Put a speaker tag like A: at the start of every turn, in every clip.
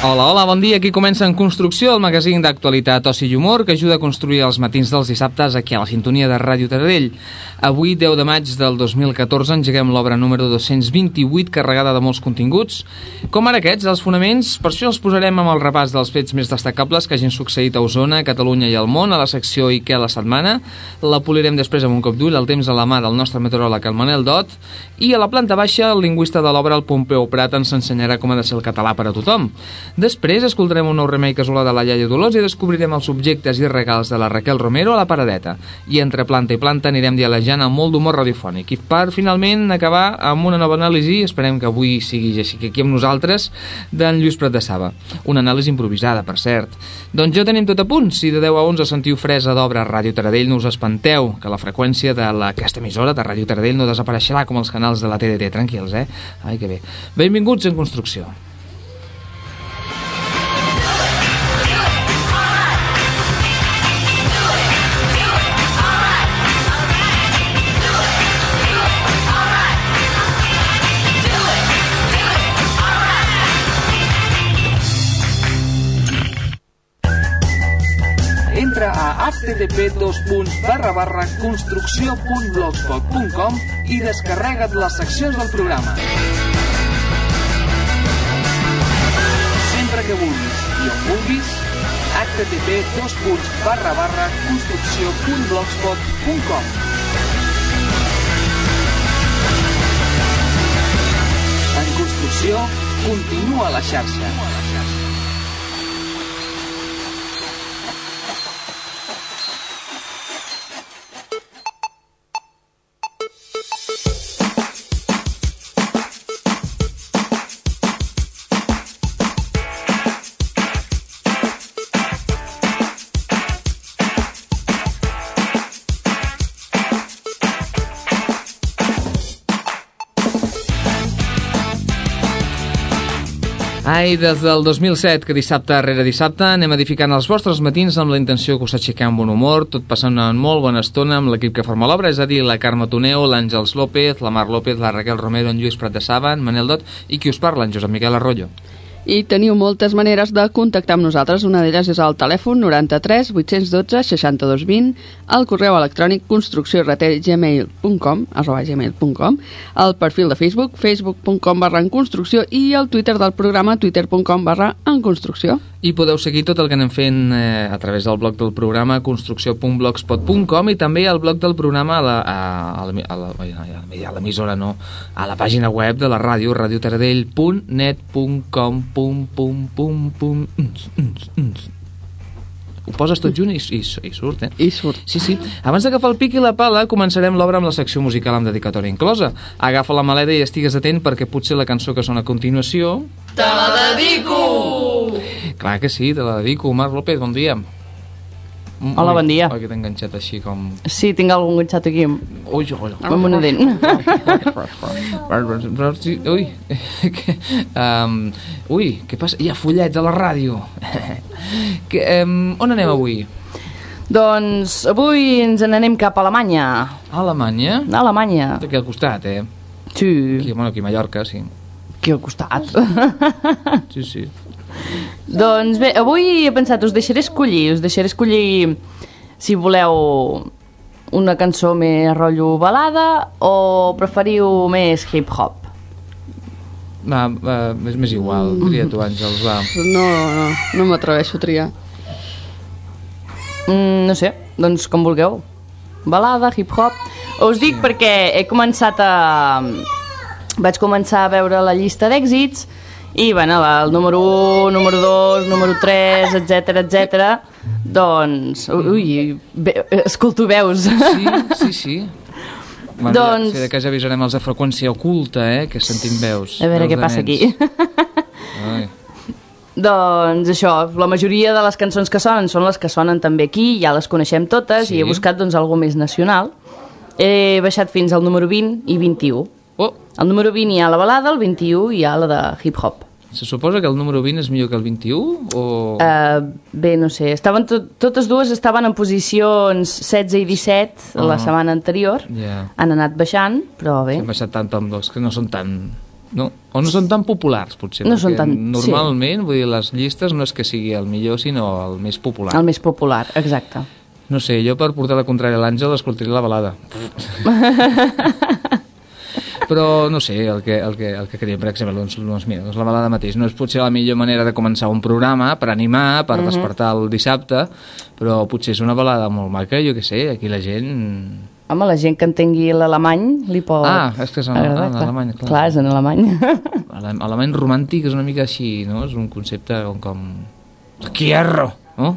A: Hola, hola, bon dia. Aquí comença En Construcció, el magazín d'actualitat oci i humor que ajuda a construir els matins dels dissabtes aquí a la sintonia de Ràdio Taradell. Avui, 10 de maig del 2014, engeguem l'obra número 228, carregada de molts continguts. Com ara aquests, els fonaments, per això els posarem amb el repàs dels fets més destacables que hagin succeït a Osona, Catalunya i al món, a la secció I què a la setmana. La polirem després amb un cop d'ull, el temps a la mà del nostre meteoròleg, el Manel Dot. I a la planta baixa, el lingüista de l'obra, el Pompeu Prat, ens ensenyarà com ha de ser el català per a tothom. Després escoltarem un nou remei casolà de la iaia Dolors i descobrirem els objectes i regals de la Raquel Romero a la paradeta. I entre planta i planta anirem dialejant amb molt d'humor radiofònic. I per finalment acabar amb una nova anàlisi, esperem que avui sigui així que aquí amb nosaltres, d'en Lluís Prat de Saba. Una anàlisi improvisada, per cert. Doncs ja tenim tot a punt. Si de 10 a 11 sentiu fresa d'obra a Ràdio Taradell, no us espanteu, que la freqüència de aquesta emissora de Ràdio Taradell no desapareixerà com els canals de la TDT. Tranquils, eh? Ai, que bé. Benvinguts en construcció.
B: Http construcció.blogspot.com i descarrega't les seccions del programa. Sempre que vulguis i on vulguis, http construcció.blogspot.com En construcció, continua la xarxa.
A: Ai, des del 2007, que dissabte rere dissabte anem edificant els vostres matins amb la intenció que us aixequem amb bon humor, tot passant una molt bona estona amb l'equip que forma l'obra, és a dir, la Carme Toneo, l'Àngels López, la Mar López, la Raquel Romero, en Lluís Prat de Saba, en Manel Dot i qui us parla, en Josep Miquel Arroyo
C: i teniu moltes maneres de contactar amb nosaltres. Una d'elles és el telèfon 93 812 62 20, el correu electrònic construcciortgmail.com arroba gmail.com, el perfil de Facebook facebook.com barra en construcció i el Twitter del programa twitter.com barra en construcció.
A: I podeu seguir tot el que anem fent eh, a través del blog del programa construcció.blogspot.com i també el blog del programa a la, la, l'emissora, no, a la pàgina web de la ràdio, radiotaradell.net.com pum, pum, pum, pum... Ho poses tot junt i, i, i surt, eh?
C: I surt.
A: Sí, sí. Abans d'agafar el pic i la pala, començarem l'obra amb la secció musical amb dedicatòria inclosa. Agafa la maleta i estigues atent perquè potser la cançó que sona a continuació...
D: Te la dedico!
A: Clar que sí, te la dedico. Marc López, bon dia.
D: Hola, bon dia.
A: Oi, que t'he enganxat així com...
D: Sí, tinc algun enganxat aquí
A: Ui, ui,
D: amb una dent.
A: Ui, que, um, ui, què passa? Hi ha follets a la ràdio. que, um, on anem avui?
D: doncs avui ens n'anem cap a Alemanya.
A: A Alemanya?
D: A Alemanya.
A: Aquí al costat, eh?
D: Sí,
A: Aquí, bueno, aquí a Mallorca, sí.
D: aquí al costat.
A: Sí, sí.
D: Doncs bé, avui he pensat, us deixaré escollir, us deixaré escollir si voleu una cançó més rotllo balada o preferiu més hip-hop.
A: Va, va, és més igual, tria tu, Àngels, va.
C: No, no, no m'atreveixo a triar.
D: Mm, no sé, doncs com vulgueu. Balada, hip-hop... Us dic perquè he començat a... Vaig començar a veure la llista d'èxits i, bueno, la- el número 1, número 2, número 3, etc etc. Doncs... Ui, bé, escolto veus.
A: Sí, sí, sí. Bueno,
D: Doncs-
A: si de cas avisarem els de freqüència oculta, eh, que sentim veus.
D: A veure
A: veus
D: què passa
A: nens.
D: aquí.
A: Ai.
D: Doncs això, la majoria de les cançons que sonen són les que sonen també aquí, ja les coneixem totes,
A: Sí.
D: i he buscat doncs algú més nacional. He baixat fins al número 20 i 21. Al número 20 hi ha la balada, al 21 hi ha la de hip-hop.
A: se suposa que el número 20 és millor que el 21? O...
D: Uh, bé, no sé, estaven tot, totes dues estaven en posicions 16 i 17 la
A: Ah.
D: setmana anterior.
A: Ja.
D: Han anat baixant, però bé.
A: Hem baixat tant amb dos, que no són tan... No? O no són tan populars, potser.
D: No són tan-
A: Normalment, vull dir, les llistes no és que sigui el millor, sinó el més popular.
D: El més popular, exacte.
A: No sé, jo per portar la contrària a l'Àngel escoltaré la balada. Però, no sé, el que, el que, el que creiem, per exemple, doncs, doncs, mira, doncs la balada mateix no és potser la millor manera de començar un programa per animar, per despertar el dissabte, però potser és una balada molt maca, jo què sé, aquí la gent...
D: Home, la gent que entengui l'alemany li pot...
A: Ah, és que és en-
D: agradar,
A: en
D: clar.
A: alemany, clar.
D: Clar, és en alemany.
A: Ale- Alemany romàntic és una mica així, no? És un concepte com... com... Quiero, no?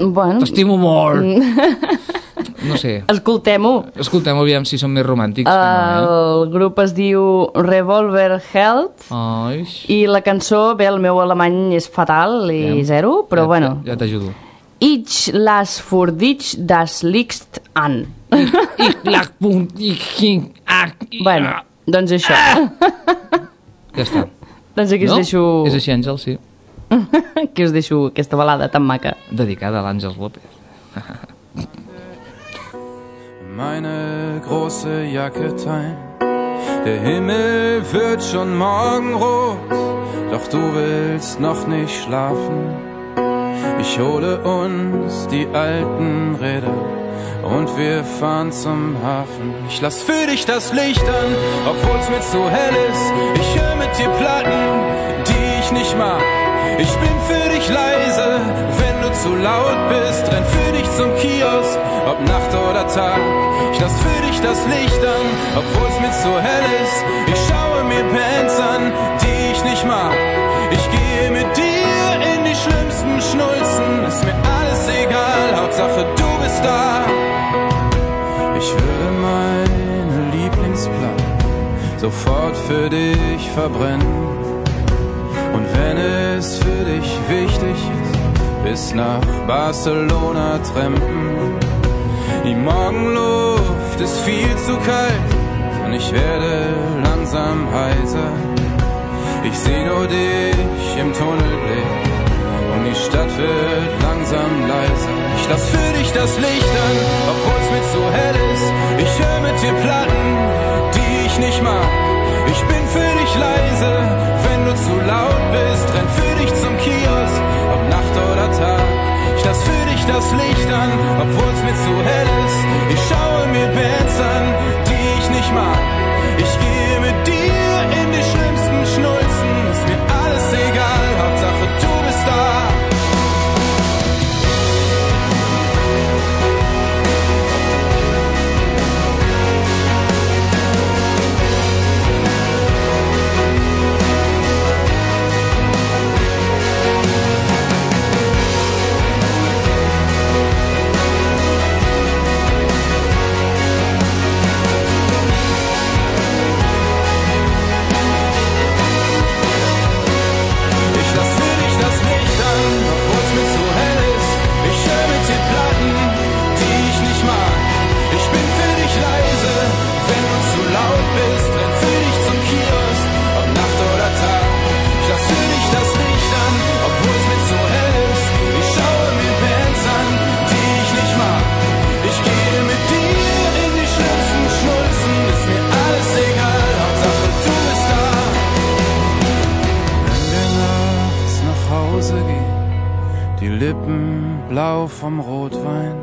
D: bueno,
A: T'estimo molt! No sé.
D: escoltem-ho.
A: Escoltem, aviam si són més romàntics. que no,
D: El grup es diu Revolver Health
A: eh? Ai,
D: i la cançó, bé, el meu alemany és fatal i
A: Aviam.
D: zero, però
A: ja,
D: bueno.
A: Ja, ja t'ajudo.
D: Ich las für dich das Licht an.
A: Ich lag punt, ich ging, ah, i-
D: Bueno,
A: ah.
D: doncs això.
A: Ja està.
D: doncs aquí us
A: no?
D: deixo...
A: És així, Àngel, sí.
D: Aquí us deixo aquesta balada tan maca.
A: Dedicada a l'Àngels López.
E: meine große Jacke teilen. Der Himmel wird schon morgenrot, doch du willst noch nicht schlafen. Ich hole uns die alten Räder und wir fahren zum Hafen. Ich lass für dich das Licht an, obwohl's mir zu hell ist. Ich höre mit dir Platten, die ich nicht mag. Ich bin für dich leise, wenn du zu laut bist. Renn für dich zum Kiosk, ob Nacht oder Tag. Ich lass für dich das Licht an, obwohl's mir zu hell ist. Ich schaue mir Bands an, die ich nicht mag. Ich gehe mit dir in die schlimmsten Schnulzen. Ist mir alles egal, Hauptsache du bist da. Ich würde meine Lieblingsplatte sofort für dich verbrennen. Und wenn es für dich wichtig ist, bis nach Barcelona trampen. Die Morgenluft ist viel zu kalt und ich werde langsam heiser. Ich seh nur dich im Tunnelblick und die Stadt wird langsam leiser. Ich lass für dich das Licht an, obwohl's mir zu hell ist. Ich höre mit dir Platten, die ich nicht mag. Ich bin für dich leise, wenn du zu laut bist. Dich das Licht an, obwohl's mir zu hell ist. Ich schaue mir Bands an, die ich nicht mag. Ich gehe Frau vom Rotwein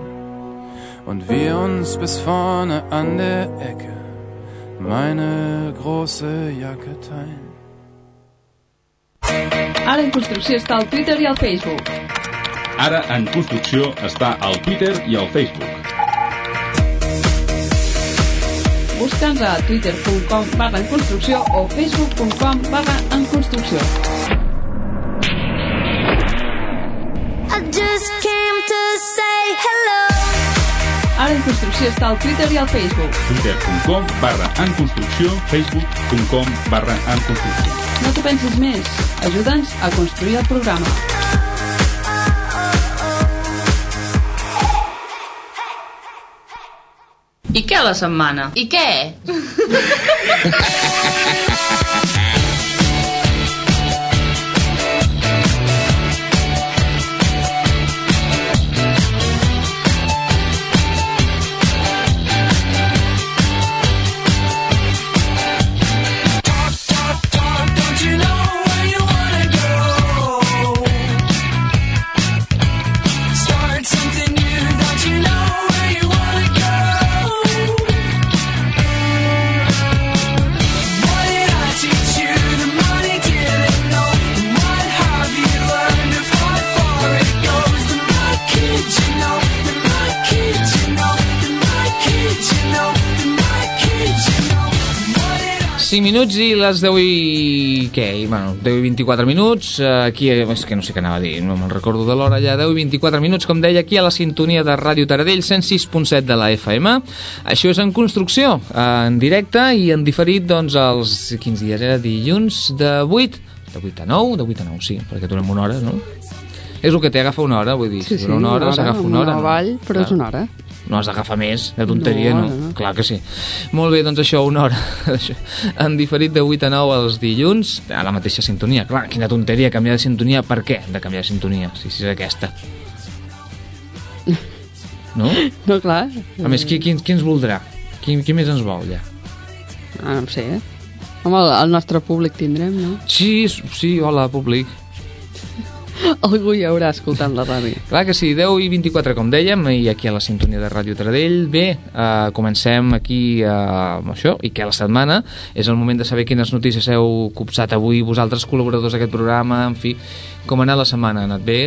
E: und wir uns bis vorne an der Ecke meine große Jacke teilen.
C: Ara en construcció està al Twitter i al Facebook.
F: Ara en construcció està al Twitter i al Facebook.
C: Busca'ns a twitter.com barra en construcció o facebook.com barra en construcció.
G: I just
C: Ara en construcció està al Twitter i al Facebook.
F: twitter.com barra en construcció, facebook.com barra en construcció.
C: No t'ho pensis més. Ajuda'ns a construir el programa.
D: I què la setmana? I què?
A: 5 minuts i les 10 i... què? I, Bueno, 10 i 24 minuts. eh, Aquí, és que no sé què anava a dir, no me'n recordo de l'hora ja. 10 i 24 minuts, com deia, aquí a la sintonia de Ràdio Taradell, 106.7 de la FM. Això és en construcció, eh, en directe i en diferit, doncs, els... Quins dies era? Dilluns de 8, de 8 a 9, de 8 a 9, sí, perquè durem una hora, no? És el que té, agafa una hora, vull dir, si dura una hora, s'agafa una hora.
C: Una
A: no?
C: vall, però és una hora.
A: No has d'agafar més, de tonteria, no,
C: No, no.
A: Clar que sí. Molt bé, doncs això, una hora. En diferit de 8 a 9 els dilluns, a la mateixa sintonia. Clar, quina tonteria, canviar de sintonia. Per què de canviar de sintonia, si, si és aquesta? No?
C: No, clar.
A: A més, qui, qui, qui ens voldrà? Qui, qui més ens vol, ja?
C: Ah, no sé, eh? Home, el, el nostre públic tindrem, no?
A: Sí, sí, hola, públic.
C: Algú hi haurà escoltant la ràdio.
A: Clar que sí, 10 i 24, com dèiem, i aquí a la sintonia de Ràdio Taradell. Bé, eh, comencem aquí eh, amb això, i que la setmana és el moment de saber quines notícies heu copsat avui vosaltres, col·laboradors d'aquest programa, en fi, com ha anat la setmana? Ha anat bé?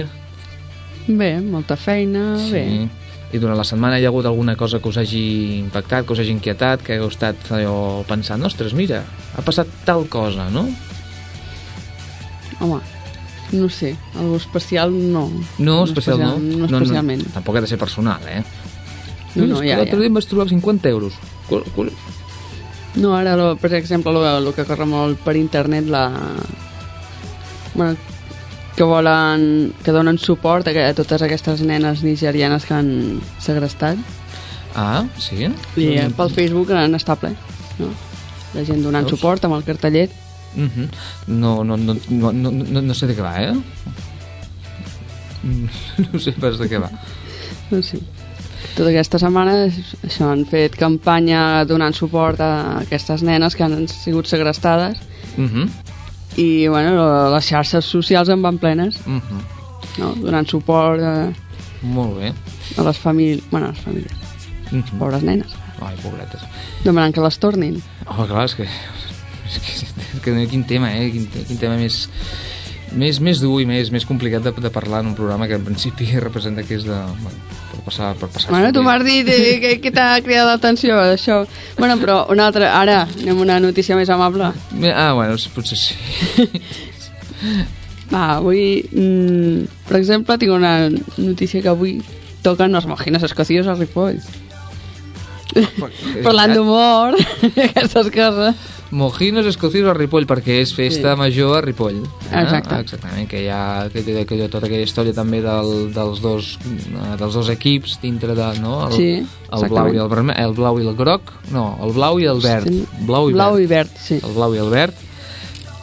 C: Bé, molta feina, bé.
A: I durant la setmana hi ha hagut alguna cosa que us hagi impactat, que us hagi inquietat, que heu estat allò pensant, ostres, mira, ha passat tal cosa, no?
C: Home, no sé, algo especial no.
A: No, especial, no.
C: No, especialment.
A: No, tampoc ha de ser personal, eh?
C: No, no, ja,
A: L'altre
C: ja.
A: dia em vaig trobar 50 euros. Col- col-
C: No, ara, lo, per exemple, el que corre molt per internet, la... Bueno, que volen... que donen suport a, a totes aquestes nenes nigerianes que han segrestat.
A: Ah, sí?
C: I eh, pel Facebook en està ple, no? La gent donant
A: Veus?
C: suport amb el cartellet.
A: Mhm. no, no, no, no, no, no, no sé de què va, eh? No sé pas de què va.
C: No sé. Tota aquesta setmana això, han fet campanya donant suport a aquestes nenes que han sigut segrestades
A: Mhm,
C: i bueno, les xarxes socials en van plenes,
A: mhm.
C: no? donant suport a,
A: Molt bé.
C: a les famílies, bueno, a les famílies,
A: Mhm.
C: pobres nenes,
A: Ai, pobretes.
C: demanant que les tornin.
A: Oh, clar, és que... Que, quin tema, eh? Quin, quin tema més, més, més dur i més, més complicat de, de parlar en un programa que en principi representa que és de... Bueno, per passar... Per passar
C: Bueno, tu m'has dit eh, que, que t'ha cridat l'atenció, això. Bueno, però una altra, ara anem una notícia més amable.
A: Ah, bueno, potser sí.
C: Va, avui, mm, per exemple, tinc una notícia que avui toquen els mojines escocios a Ripoll. Parlant d'humor, aquestes coses.
A: Mojinos escocios a Ripoll, perquè és festa
C: Sí.
A: major a Ripoll. Eh?
C: Exacte.
A: Exactament, que hi ha, que, que, que tota aquella història també del, dels, dos, eh, dels dos equips dintre de... No? El,
C: Sí,
A: el blau i el vermell, el blau i el groc, no, el blau i el verd.
C: Sí.
A: Blau i
C: Blau
A: verd.
C: i verd, sí.
A: El blau i el verd,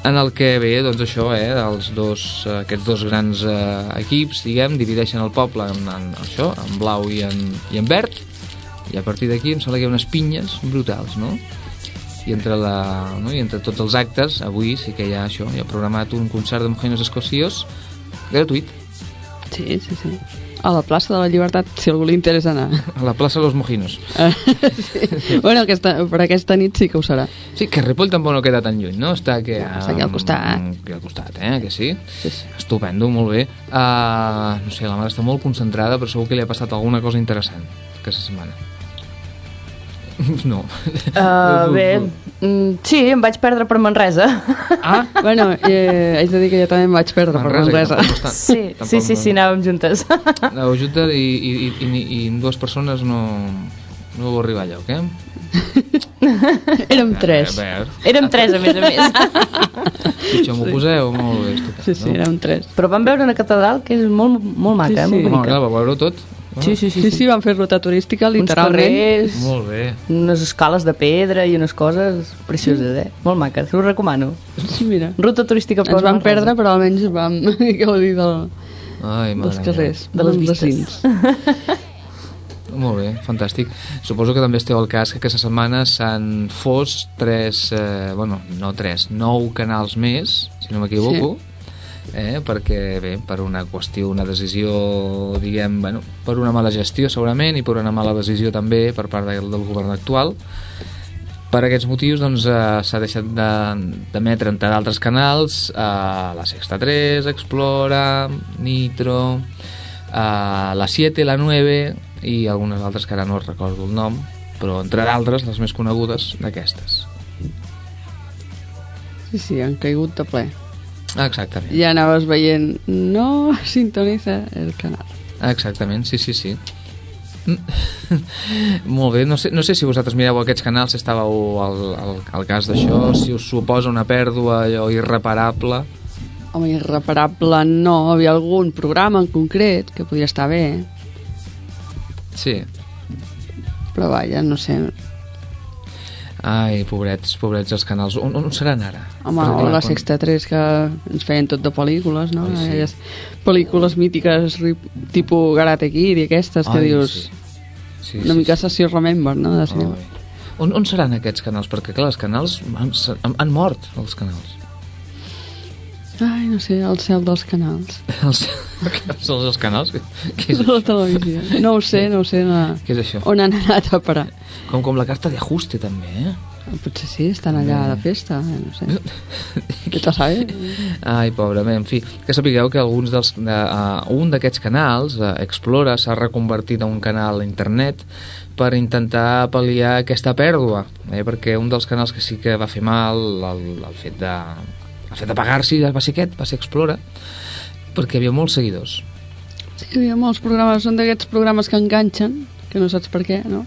A: en el que ve, doncs això, eh, els dos, eh, aquests dos grans eh, equips, diguem, divideixen el poble en, en això, en blau i en, i en verd, i a partir d'aquí em sembla que hi ha unes pinyes brutals, no? I entre, la, no? I entre tots els actes, avui sí que hi ha això, hi ha programat un concert de Mojinos Escocios gratuït.
C: Sí, sí, sí. a la plaça de la Llibertat, si algú li interessa anar.
A: A la plaça Los Mojinos.
C: sí. Bueno, aquesta, per aquesta nit sí que ho serà.
A: Sí, que Ripoll tampoc no queda tan lluny, no? Està aquí,
C: Està aquí al costat.
A: Aquí al costat, eh? Que sí?
C: Sí, sí.
A: Estupendo, molt bé. Uh, no sé, la mare està molt concentrada, però segur que li ha passat alguna cosa interessant aquesta setmana. No.
D: Uh, bé, mm, sí, em vaig perdre per Manresa.
A: Ah,
C: Bueno, eh, haig de dir que jo també em vaig perdre
A: Manresa,
C: per Manresa.
D: Sí,
A: tampoc
D: sí, sí,
A: no-
D: sí, anàvem juntes.
A: Anàveu juntes i, i, i, i, i dues persones no, no vau arribar a lloc, eh?
C: Érem tres.
A: A veure,
D: Érem tres, a més a més.
A: pitjor m'ho poseu, molt bé, estupendo.
C: Sí, sí, érem tres.
D: Però vam veure una catedral que és molt, molt maca,
C: Sí,
D: eh?
C: sí.
D: molt
A: Home,
D: bonica.
A: clar, vau veure tot?
D: Sí, sí, sí.
C: Sí, sí, vam fer ruta turística,
D: Uns
C: literalment.
D: carrers,
A: Molt bé.
D: unes escales de pedra i unes coses precioses, eh? Molt maques, us recomano.
C: Sí, mira.
D: Ruta turística per
C: Ens vam perdre, però almenys vam gaudir del,
A: Ai,
C: dels carrers,
D: De les vistes.
A: Molt bé, fantàstic. Suposo que també esteu al cas que aquesta setmana s'han fos tres, eh, bueno, no tres, nou canals més, si no m'equivoco, eh, perquè, bé, per una qüestió, una decisió, diguem, bueno, per una mala gestió segurament i per una mala decisió també per part del, del govern actual, per aquests motius doncs, eh, s'ha deixat de- d'emetre entre d'altres canals eh, la Sexta 3, Explora, Nitro, eh, la 7, la 9 i algunes altres que ara no recordo el nom, però entre d'altres les més conegudes d'aquestes.
C: Sí, sí, han caigut de ple.
A: Exactament.
C: Ja anaves veient, no sintoniza el canal.
A: Exactament, sí, sí, sí. Molt bé, no sé, no sé si vosaltres mireu aquests canals, si estàveu al, al, al cas d'això, si us suposa una pèrdua allò irreparable.
C: Home, irreparable no, hi havia algun programa en concret que podia estar bé,
A: Sí.
C: però vaja, no sé.
A: Ai, pobrets, pobrets els canals. On, on seran ara?
C: Home, o la
A: quan-
C: Sexta 3 que ens feien tot de pel·lícules, no?
A: Ai, sí.
C: Aquelles pel·lícules mítiques tipus Karate Kid i aquestes que
A: Ai,
C: dius
A: sí. Sí,
C: una
A: sí,
C: mica sessió Remember, no? De cinema.
A: Ai. On, on seran aquests canals? Perquè, clar, els canals han, han, han mort, els canals.
C: Ai, no sé, el cel dels canals.
A: Els, els, els canals? Què és,
C: De la televisió. No ho sé, no ho sé. No.
A: què és això?
C: On han anat a parar?
A: Com, com la carta d'ajuste, també, eh?
C: Potser sí, estan allà de festa, eh, no sé. Què te sabe?
A: Ai, pobre, bé, en fi, que sapigueu que alguns dels, de, uh, un d'aquests canals, uh, Explora, s'ha reconvertit en un canal a internet per intentar pal·liar aquesta pèrdua, eh? perquè un dels canals que sí que va fer mal el, el fet de el fet de pagar-s'hi va ser aquest, va ser Explora, perquè hi havia molts seguidors.
C: Sí, hi havia molts programes, són d'aquests programes que enganxen, que no saps per què, no?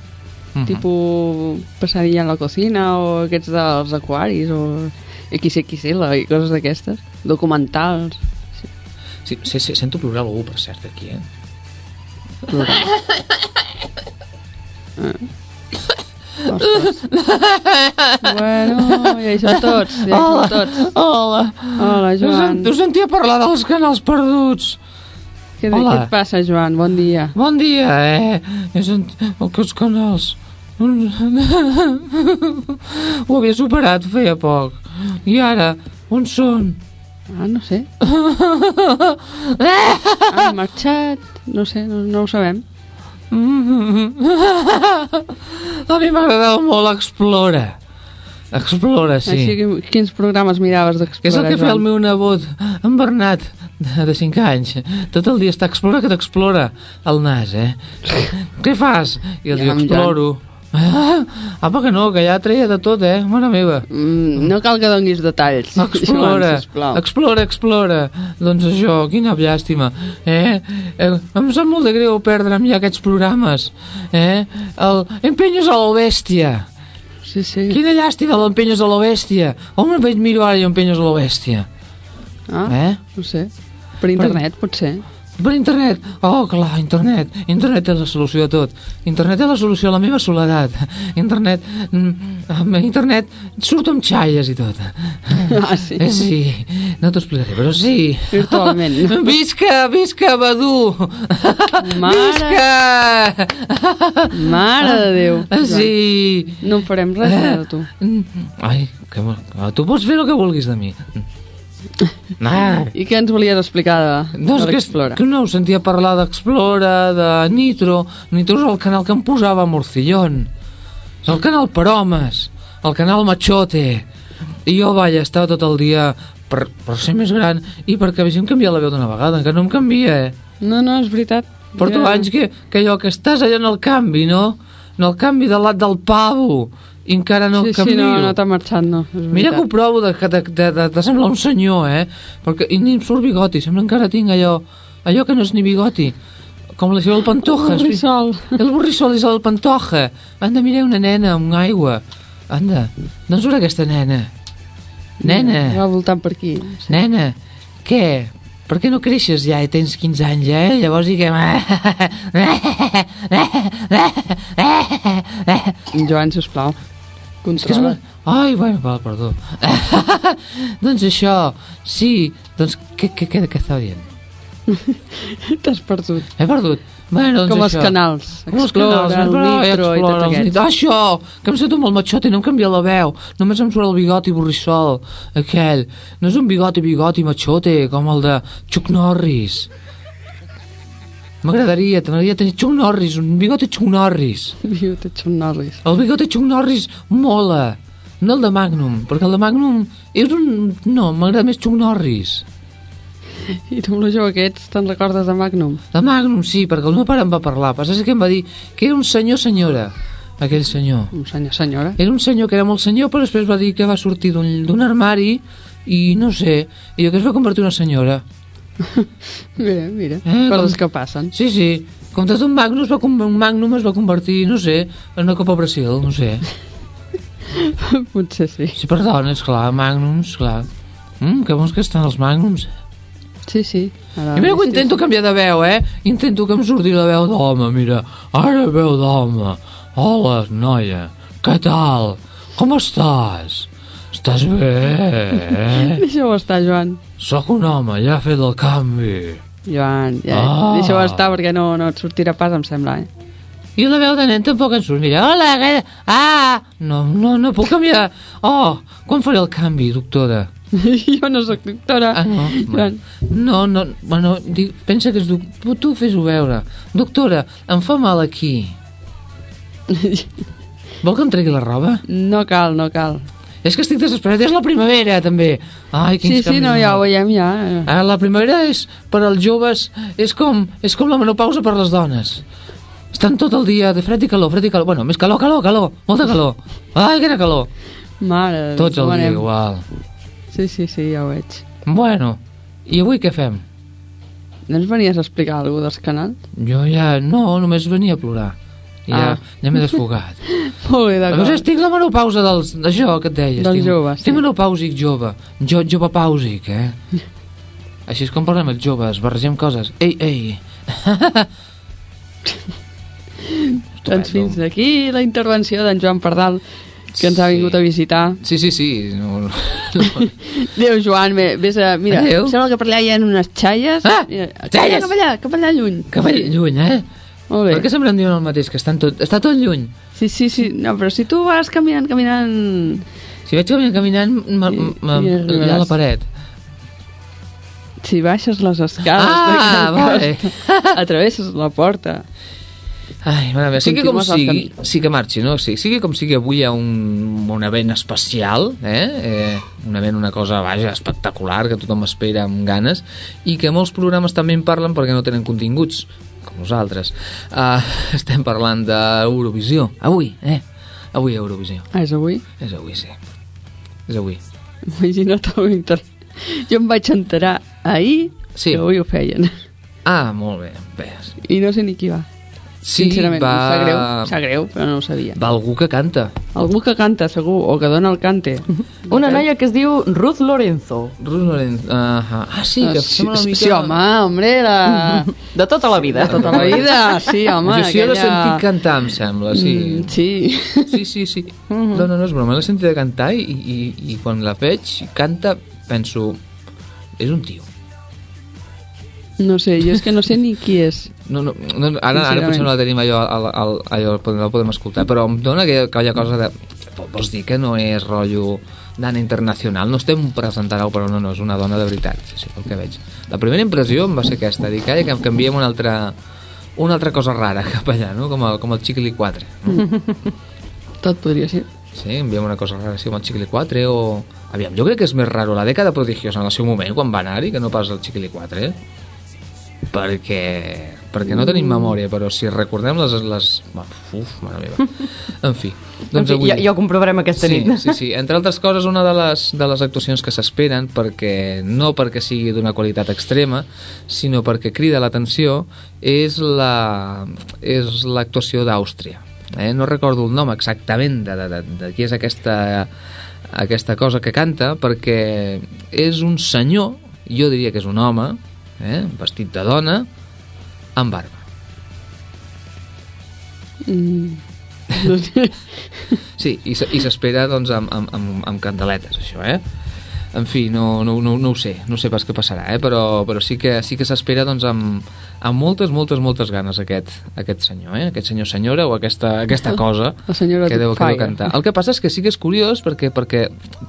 A: Mhm.
C: Tipus Pesadilla en la cocina o aquests dels aquaris o XXL i coses d'aquestes. Documentals.
A: Sí, sí, sí, sento plorar algú, per cert, aquí, eh?
C: Ostres. bueno, ja hi som tots, ja hi som tots.
A: Hola!
C: Hola, Joan.
A: Us sentia parlar dels canals perduts.
C: Què,
A: Hola.
C: què et passa, Joan? Bon dia.
A: Bon dia, eh? He sentit aquests canals... Ho havia superat feia poc. I ara, on són?
C: Ah, no sé. Han marxat? No sé, no, no ho sabem.
A: A mi m'agradava molt Explora. Explora, sí.
C: Així, que, quins programes miraves
A: Que és el que feia el meu nebot, en Bernat, de, de 5 anys. Tot el dia està explora que t'explora el nas, eh? Què fas? I el
C: Ja,
A: diu, exploro. Ah, apa que no, que ja treia de tot, eh? Mare meva.
C: Mm, no cal que donguis detalls.
A: Explora,
C: Joan,
A: explora, explora. Doncs això, quina llàstima. Eh? eh? Em sap molt de greu perdre'm ja aquests programes. Eh? El Empenyos a la bèstia.
C: Sí, sí.
A: Quina llàstima l'Empenyos a la bèstia. On me'n vaig miro ara i Empenyos a la bèstia?
C: Ah,
A: Eh?
C: no sé. Per internet, potser.
A: Per internet. Oh, clar, internet. Internet és la solució a tot. Internet és la solució a la meva soledat. Internet... mm, Internet surto amb xalles i tot.
C: Ah, sí?
A: Eh, sí, no t'ho explicaré, però sí.
C: Virtualment.
A: Visca, visca, Badú!
C: Mare.
A: Visca!
C: Mare de Déu. Joan.
A: Sí.
C: No en farem res, eh, de tu.
A: Ai, que, mo- tu pots fer el que vulguis de mi. Ah.
C: I què ens volies explicar de,
A: No,
C: de
A: que,
C: l'Explora?
A: que no sentia parlar d'Explora, de Nitro. Nitro és el canal que em posava a Morcillón. És el canal per homes, el canal Machote. I jo, vaja, estava tot el dia per, per ser més gran i perquè vegem canviar la veu d'una vegada, que no em canvia, eh?
C: No, no, és veritat.
A: Porto
C: Ja-
A: anys que, que allò que estàs allà en el canvi, no? En el canvi del lat del pavo i encara no
C: sí, sí, no, no t'ha marxat, no. És
A: Mira que ho provo de, de, de, de, de semblar un senyor, eh? Perquè, I ni em surt bigoti, sembla encara tinc allò, allò que no és ni bigoti. Com la Isabel Pantoja.
C: El Borrissol.
A: El borrissol Isabel Pantoja. Anda, mira una nena amb aigua. Anda, d'on surt aquesta nena? Nena,
C: Va voltant per aquí.
A: nena, què? Per què no creixes ja i tens 15 anys, eh? Llavors i que...
C: Joan, sisplau. Controla.
A: una... Ai, bueno, val, perdó. doncs això, sí, doncs què, què, què, què estava dient?
C: T'has perdut.
A: He perdut. Bueno, doncs
C: Com els
A: això.
C: canals.
A: Com els canals,
C: el
A: però,
C: Nitro i
A: Explora,
C: tots
A: els
C: aquests.
A: Nitro. Això, que em sento molt matxot i no em canvia la veu. Només em surt el bigoti borrissol, aquell. No és un bigoti, bigoti matxote, com el de Chuck Norris. M'agradaria, t'agradaria tenir Chuck Norris, un bigoti Chuck Norris.
C: Viu, t'ets un Norris.
A: El bigoti Chuck Norris mola, no el de Magnum, perquè el de Magnum és un... No, m'agrada més Chuck Norris.
C: I tu amb el jove que ets te'n recordes de Magnum?
A: De Magnum sí, perquè el meu pare em va parlar. Passa que em va dir que era un senyor senyora, aquell senyor.
C: Un senyor, senyora.
A: Era un senyor que era molt senyor, però després va dir que va sortir d'un armari i no sé, i que es va convertir en una senyora.
C: Mira, mira,
A: Eh,
C: coses
A: com-
C: que passen.
A: Sí, sí, com tot un Magnum es va, un Magnum es va convertir, no sé, en una Copa Brasil, no sé.
C: Potser sí.
A: Sí, per dones, clar, Magnums, clar. Mm, que bons que estan els Magnums.
C: Sí, sí. Ara,
A: I mira que
C: sí,
A: intento canviar de veu, eh? Intento que em surti la veu d'home, mira. Ara veu d'home. Hola, noia. Què tal? Com estàs? Estàs bé, eh?
C: Deixa-ho estar, Joan.
A: Sóc un home, ja he fet el canvi.
C: Joan, ja,
A: Ah.
C: deixa-ho estar perquè no, no et sortirà pas, em sembla, eh?
A: I la veu de nen tampoc em surt. Mira, hola, que... Ah! No, no, no puc canviar. Oh, quan faré el canvi, doctora?
C: jo no sóc doctora.
A: Ah, no.
C: Joan.
A: No, no, bueno, dic, pensa que és... doc- Tu, tu fes-ho veure. Doctora, em fa mal aquí. Vol que em tregui la roba?
C: No cal, no cal.
A: És que estic desesperat, és la primavera, també. Ai, quins
C: Sí, sí, no, ja ho veiem, ja.
A: Ah, la primavera és, per als joves, és com, és com la menopausa per les dones. Estan tot el dia de fred i calor, fred i calor. Bueno, més calor, calor, calor, molta calor. Ai, quina calor.
C: Mare,
A: Tots el dia igual.
C: Sí, sí, sí, ja ho veig.
A: Bueno, i avui què fem?
C: No ens venies a explicar alguna dels canals?
A: Jo ja... No, només venia a plorar. I ja,
C: Ah.
A: ja m'he desfogat.
C: Molt bé,
A: A més,
C: d'acord.
A: estic la menopausa dels, d'això que et deia.
C: Dels
A: estic,
C: joves,
A: Estic
C: sí.
A: menopàusic jove. Jo, jove pàusic, eh? Així és com parlem els joves, barregem coses. Ei, ei.
C: Doncs fins aquí la intervenció d'en Joan Pardal, que ens ha
A: Sí.
C: vingut a visitar.
A: Sí, sí, sí. No, no.
C: Adéu, Joan, bé, vés a... Mira,
A: Adéu.
C: em sembla que per allà hi ha unes xaies.
A: Ah,
C: Mira, cap
A: xaies!
C: allà, Cap allà, cap allà lluny.
A: Que vaig lluny, eh?
C: Molt bé.
A: Per què sempre em diuen el mateix? Que estan tot, està tot lluny.
C: Sí, sí, sí. No, però si tu vas caminant, caminant...
A: Si vaig caminant, caminant, m-
C: I-
A: m- m-
C: i
A: hi ha la paret.
C: Si baixes les escales...
A: Ah, vale.
C: post, Atravesses la porta.
A: Ai, mare meva, sigui com sigui, sí que marxi, no? Sí, sigui com sigui, avui hi ha un, un event especial, eh? eh? Un event, una cosa, vaja, espectacular, que tothom espera amb ganes, i que molts programes també en parlen perquè no tenen continguts, nosaltres. Uh, estem parlant d'Eurovisió, avui, eh? Avui Eurovisió.
C: Ah, és avui?
A: És avui, sí. És avui.
C: Imagina't el Víctor. Jo em vaig enterar ahir
A: Sí.
C: que avui ho feien.
A: Ah, molt bé. bé.
C: I no sé ni qui va.
A: Sí,
C: Sincerament,
A: va...
C: em sap greu, em sap greu, però no ho sabia.
A: Va algú que canta.
C: Algú que canta, segur, o que dona el cante.
D: Una noia que es diu Ruth Lorenzo.
A: Ruth Lorenzo. Uh Ah, sí, que
C: Ah, sí,
A: sembla una mica...
C: sí, home, hombre, la...
D: De tota la vida.
C: de tota la vida, sí, home.
A: jo sí, jo l'he
C: aquella-
A: sentit cantar, em sembla, sí.
C: Mm, sí.
A: Sí, sí, sí. No, no, no és broma, l'he sentit cantar i, i, i quan la veig canta penso, és un tio.
C: No sé, jo és que no sé ni qui és.
A: No, no, no, ara, ara potser no la tenim allò, al, al, allò no la podem escoltar, però em dona aquella, aquella cosa de... vo- vols dir que no és rotllo d'ana internacional, no estem presentant-ho, però no, no, és una dona de veritat, sí, sí, pel que veig. La primera impressió em va ser aquesta, dir, calla, que canviem una altra, una altra cosa rara cap allà, no? Com el, com el Chiquili 4. No?
C: Tot podria ser.
A: Sí, enviem una cosa rara així com el Chiquili 4 o... Aviam, jo crec que és més raro la dècada prodigiosa en el seu moment, quan va anar-hi, que no pas el Chiquili 4, eh? Perquè... Perquè no tenim memòria, però si recordem les... les... Uf, mare meva. En fi.
D: Doncs en fi, ja, ja ho comprovarem aquesta
A: sí,
D: nit.
A: Sí, sí, entre altres coses, una de les, de les actuacions que s'esperen, perquè no perquè sigui d'una qualitat extrema, sinó perquè crida l'atenció, és la és l'actuació d'Àustria. Eh? No recordo el nom exactament de, de, de, de qui és aquesta, aquesta cosa que canta, perquè és un senyor, jo diria que és un home, eh? vestit de dona, amb barba.
C: Mm.
A: Sí, i se- i s'espera doncs amb, amb, amb, amb candeletes, això, eh? En fi, no, no, no, no ho sé, no sé pas què passarà, eh? però, però sí que, sí que s'espera doncs, amb, amb moltes, moltes, moltes ganes aquest, aquest senyor, eh? aquest senyor senyora o aquesta, aquesta cosa
C: La senyora
A: que deu, que deu cantar. El que passa és que sí que és curiós perquè, perquè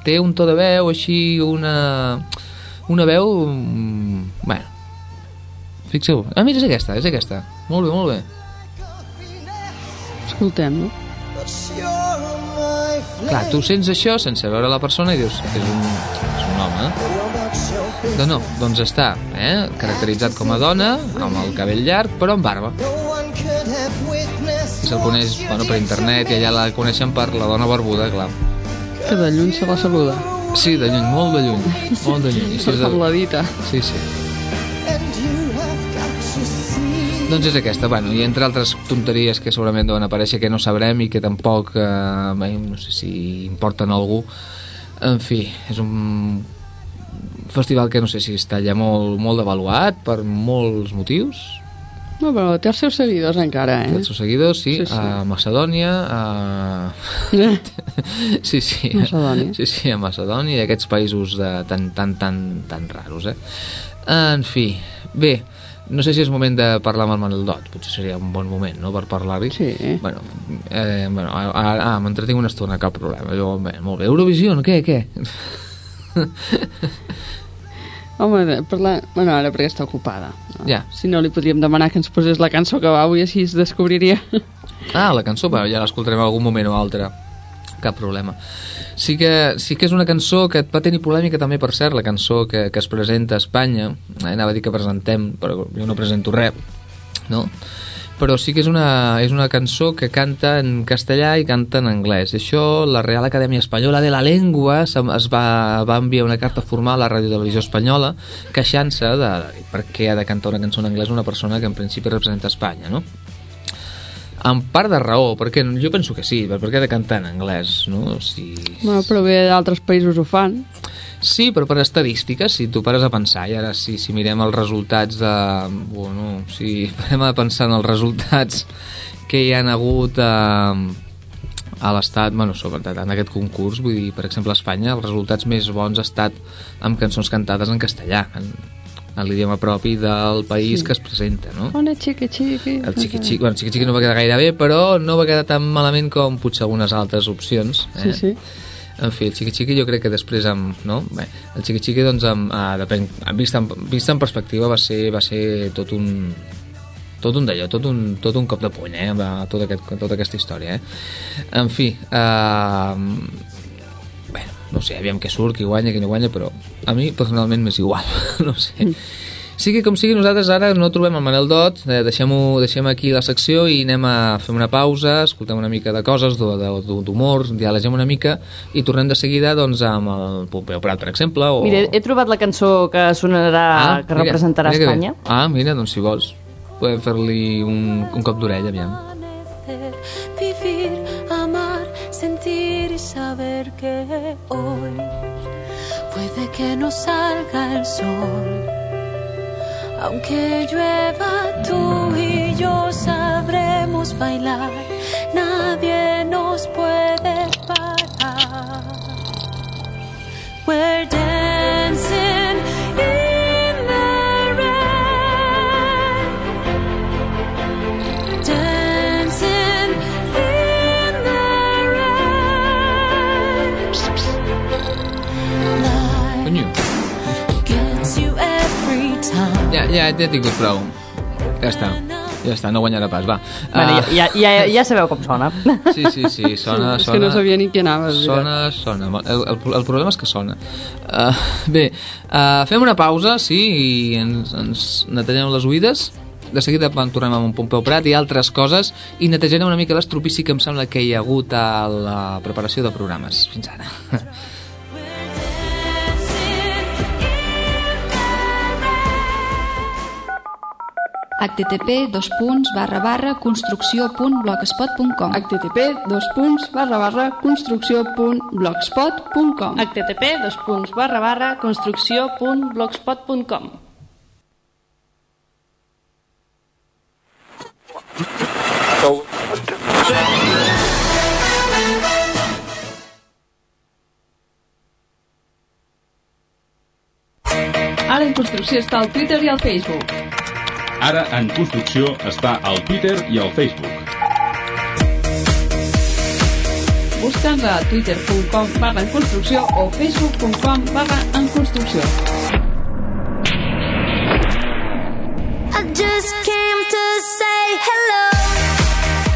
A: té un to de veu així, una, una veu... mm, Bueno, fixeu. Ah, mira, és aquesta, és aquesta. Molt bé, molt bé.
C: Escoltem, no?
A: Clar, tu sents això sense veure la persona i dius que és un, és un home. Doncs no, doncs està eh? caracteritzat com a dona, amb el cabell llarg, però amb barba. Se'l coneix bueno, per internet i allà la coneixen per la dona barbuda, clar.
C: Que de lluny se la saluda.
A: Sí, de lluny, molt de lluny, molt de lluny. I si és de... Sí, sí. Doncs és aquesta, bueno, i entre altres tonteries que segurament deuen aparèixer que no sabrem i que tampoc, eh, no sé si importen a algú. En fi, és un festival que no sé si està ja molt, molt devaluat per molts motius.
C: No, però té els seus seguidors encara,
A: Eh?
C: eh?
A: Els seus seguidors, sí,
C: Sí,
A: sí, a Macedònia, a... sí, sí,
C: Macedònia.
A: sí, sí, a Macedònia i aquests països de, tan, tan, tan, tan raros, eh? En fi, bé, no sé si és moment de parlar amb el Manel Dot, potser seria un bon moment, no?, per parlar-hi.
C: Sí.
A: Bueno, eh, bueno ah, ah, m'entretinc una estona, cap problema. Jo, bé, molt bé, Eurovisió, què, què?
C: Home, parlar... Bueno, ara perquè està ocupada. No?
A: Ja.
C: Si no, li podríem demanar que ens posés la cançó que va avui, així es descobriria.
A: Ah, la cançó, bueno, ja l'escoltarem en algun moment o altre. Cap problema. Sí que, sí que és una cançó que va tenir polèmica també, per cert, la cançó que, que es presenta a Espanya. Eh, anava a dir que presentem, però jo no presento res, no? Però sí que és una, és una cançó que canta en castellà i canta en anglès. Això, la Real Acadèmia Espanyola de la Llengua es va, va enviar una carta formal a la Ràdio Televisió Espanyola queixant-se de, de per què ha de cantar una cançó en anglès una persona que en principi representa Espanya, no? En part de raó, perquè jo penso que sí, per què ha de cantar en anglès, no? Si...
C: bueno, però bé, d'altres països ho fan.
A: Sí, però per estadístiques, si tu pares a pensar, i ara si, si mirem els resultats de... Bueno, si parem a pensar en els resultats que hi han hagut a, a l'Estat, bueno, sobretot en aquest concurs, vull dir, per exemple, a Espanya, els resultats més bons ha estat amb cançons cantades en castellà, en, en l'idioma propi del país
C: Sí.
A: que es presenta, no?
C: Ona, xiqui, xiqui.
A: El xiqui xiqui, bueno, xiqui xiqui no va quedar gaire bé, però no va quedar tan malament com potser algunes altres opcions. Eh?
C: Sí, sí.
A: En fi, el xiqui xiqui jo crec que després amb, no? Bé, el xiqui xiqui doncs amb, ah, depèn, vist, en, vist en perspectiva va ser, va ser tot un tot un d'allò, tot, un, tot un cop de puny eh, amb tota, aquest, tota aquesta història eh? en fi eh, no sé, aviam què surt, qui guanya, qui no guanya però a mi personalment m'és igual no sé sigui com sigui, nosaltres ara no trobem el Manel Dot, eh, deixem-ho deixem aquí la secció i anem a fer una pausa, escoltem una mica de coses, d'humor, dialegem una mica i tornem de seguida doncs, amb el Pompeu Prat, per exemple. O...
D: Mira, he trobat la cançó que sonarà, que
A: mira,
D: representarà
A: mira que.
D: Espanya.
A: Ah, mira, doncs si vols, podem fer-li un, un cop d'orella, aviam.
H: Y saber que hoy puede que no salga el sol. Aunque llueva, tú y yo sabremos bailar. Nadie nos puede parar. We're dancing
A: Ja he tingut prou. Ja està. Ja està, no guanyarà pas, va.
D: Bueno,
A: Ah,
D: ja, ja, ja, ja sabeu com sona.
A: Sí, sí, sí, sona,
C: és
A: sona...
C: que no sabia ni qui anava. és.
A: Sona, sona. El, el, el problema és que sona. Uh, bé, uh, fem una pausa, sí, i ens, ens netegem les oïdes. De seguida en tornem amb un Pompeu Prat i altres coses i netejarem una mica l'estropici que em sembla que hi ha hagut a la preparació de programes fins ara.
I: http dos punts barra barra construcció.blogspot.com
C: http dos punts barra barra construcció.blogspot.com
D: http dos punts barra barra construcció.blogspot.com
C: Ara en construcció està al Twitter i al Facebook.
F: Ara en construcció està al Twitter i al Facebook.
C: Busca'ns a twitter.com barra en construcció o facebook.com barra en construcció.
G: I just came to say hello.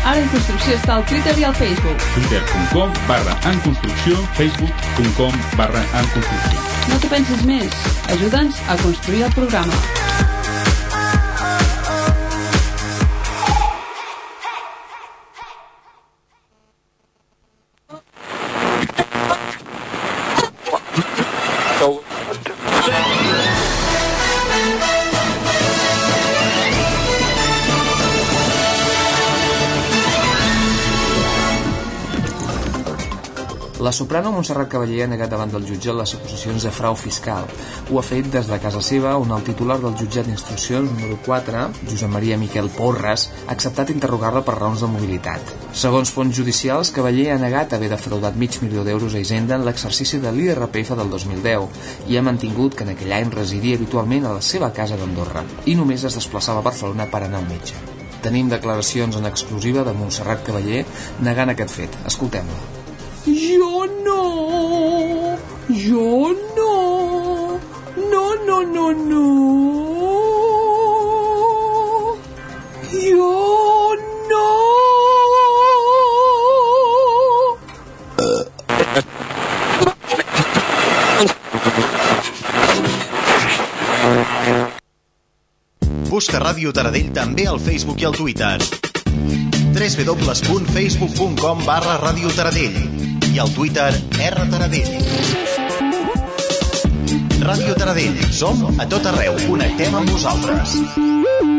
C: Ara en construcció està al Twitter i al Facebook.
F: twitter.com barra en construcció, facebook.com barra en construcció.
C: No t'ho pensis més. Ajuda'ns a construir el programa.
J: Soprano Montserrat Cavaller ha negat davant del jutjat les acusacions de frau fiscal. Ho ha fet des de casa seva, on el titular del jutjat d'instruccions número 4, Josep Maria Miquel Porres, ha acceptat interrogar-la per raons de mobilitat. Segons fonts judicials, Cavaller ha negat haver defraudat mig milió d'euros a Hisenda en l'exercici de l'IRPF del 2010 i ha mantingut que en aquell any residia habitualment a la seva casa d'Andorra i només es desplaçava a Barcelona per anar al metge. Tenim declaracions en exclusiva de Montserrat Cavaller negant aquest fet. Escoltem-la.
K: No. Jo no. No, no, no, no. Jo no.
L: Busca Ràdio Taradell també al Facebook i al Twitter www.facebook.com barra Ràdio Taradell i al Twitter R Taradell. Ràdio Taradell. Som a tot arreu. Connectem amb vosaltres.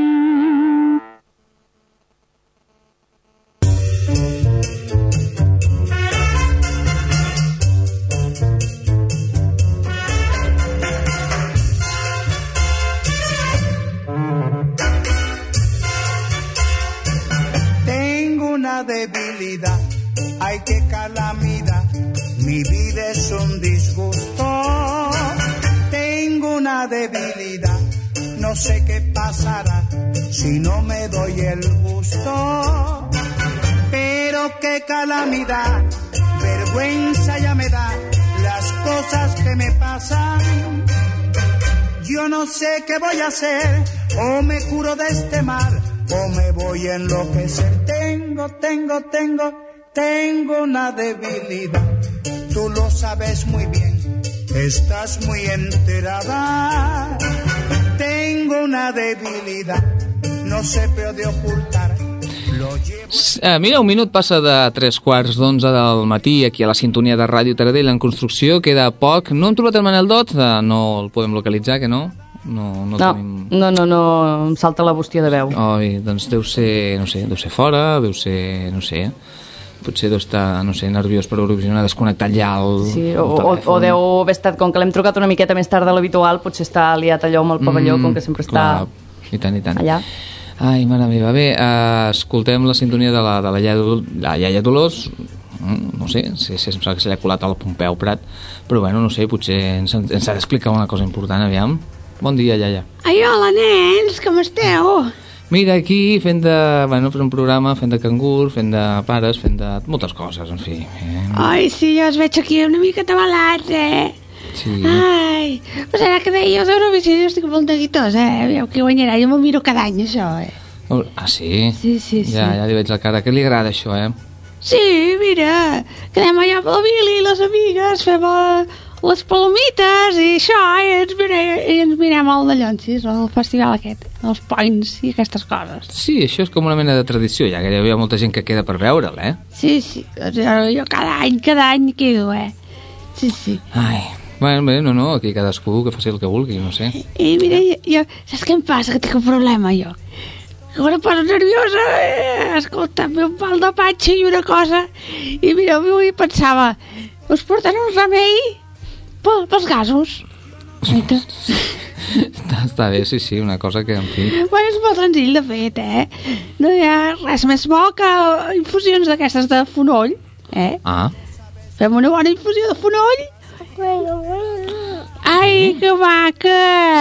M: Sé qué voy a hacer, o me curo de este mal, o me voy a enloquecer. Tengo, tengo, tengo, tengo una debilidad. Tú lo sabes muy bien, estás muy enterada. Tengo una debilidad, no se puede ocultar.
A: Eh, mira, un minut passa de tres quarts d'onze del matí aquí a la sintonia de Ràdio Taradell en construcció, queda poc. No hem trobat el Manel Dot, eh, no el podem localitzar, que no? No, no,
D: No,
A: tenim...
D: no, no, no, em salta la bústia de veu.
A: Oi, doncs deu ser, no sé, deu ser fora, deu ser, no sé, potser deu estar, no sé, nerviós per Eurovisió, ha desconnectat ja el,
D: Sí,
A: el
D: o, o,
A: telèfon.
D: o deu haver estat, com que l'hem trucat una miqueta més tard de l'habitual, potser està liat allò amb el pavelló, com que sempre està
A: Mm, Clar, i tant, i tant.
D: allà.
A: Ai, mare meva, bé, uh, escoltem la sintonia de la, de la, iaia, la iaia Dolors, Mm, no sé, si, si em sembla que se li ha colat al Pompeu Prat, però bueno, no sé, potser ens, ens ha d'explicar una cosa important, aviam. Bon dia, iaia.
N: Ai, hola, nens, com esteu?
A: Mira, aquí fent de... Bueno, fent un programa, fent de cangur, fent de pares, fent de moltes coses, en fi. Eh?
N: Ai, sí, jo us veig aquí una mica atabalats, eh?
A: Sí.
N: Ai, pues ara que dèieu d'Eurovisió jo estic molt neguitosa, eh? Aviam qui guanyarà, jo m'ho miro cada any, això, eh?
A: Oh, Ah, sí?
N: Sí, sí, sí.
A: Ja, ja li veig la cara. Que li agrada això, eh?
N: Sí, mira, quedem allà amb la Billy i les amigues, fem eh, les palomites i això, i ens, mire, i ens mirem el de Llonsis, el festival aquest, els points i aquestes coses.
A: Sí, això és com una mena de tradició, ja que hi ha molta gent que queda per veure'l, eh?
N: Sí, sí, jo, jo cada any, cada any quedo, eh? Sí, sí.
A: Ai, bueno, bé, no, no, aquí cadascú que faci el que vulgui, no sé.
N: I mira, jo, jo, saps què em passa? Que tinc un problema, jo. Que quan em poso nerviosa, eh, escolta, un pal de patxa i una cosa, i mira, avui pensava, us porten un remei pels gasos.
A: Està, està bé, sí, sí, una cosa que, en fi...
N: Bueno, és molt senzill, de fet, eh? No hi ha res més bo que infusions d'aquestes de fonoll, eh?
A: Ah,
N: Fem una bona infusió de fonoll. Ai, que maca!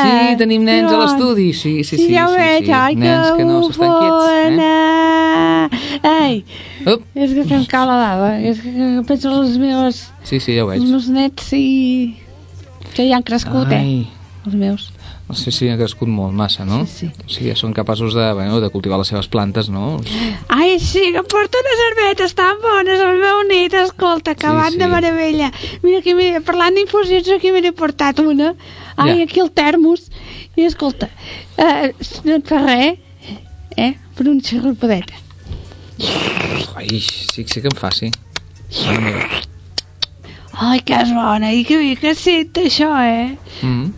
A: sí, tenim nens a l'estudi, sí, sí, sí, sí,
N: ja ho veig,
A: sí.
N: ai,
A: nens que no s'estan quiets, eh?
N: Ai,
A: Up.
N: és que em cau la dada, és que penso en els meus,
A: Sí, sí, ja ho
N: els
A: veig.
N: meus nets i... que ja han crescut, eh?
A: Ai,
N: Els meus.
A: sí, sí, ha crescut molt, massa, no?
N: Sí, sí.
A: O sigui, ja són capaços de, bueno, de cultivar les seves plantes, no?
N: Ai, sí, que porta unes herbetes tan bones el meu nit, escolta, que
A: Sí,
N: van
A: sí.
N: de meravella. Mira, aquí, m'he- parlant d'infusions, aquí m'he portat una. Ai,
A: Ja.
N: aquí el termos. I escolta, eh, no et fa res, eh? Per un xarrupadeta.
A: Ai, sí, sí que em fa, sí. Mare meva.
N: Ai, que és bona, i que bé que sent això, eh?
A: Mm.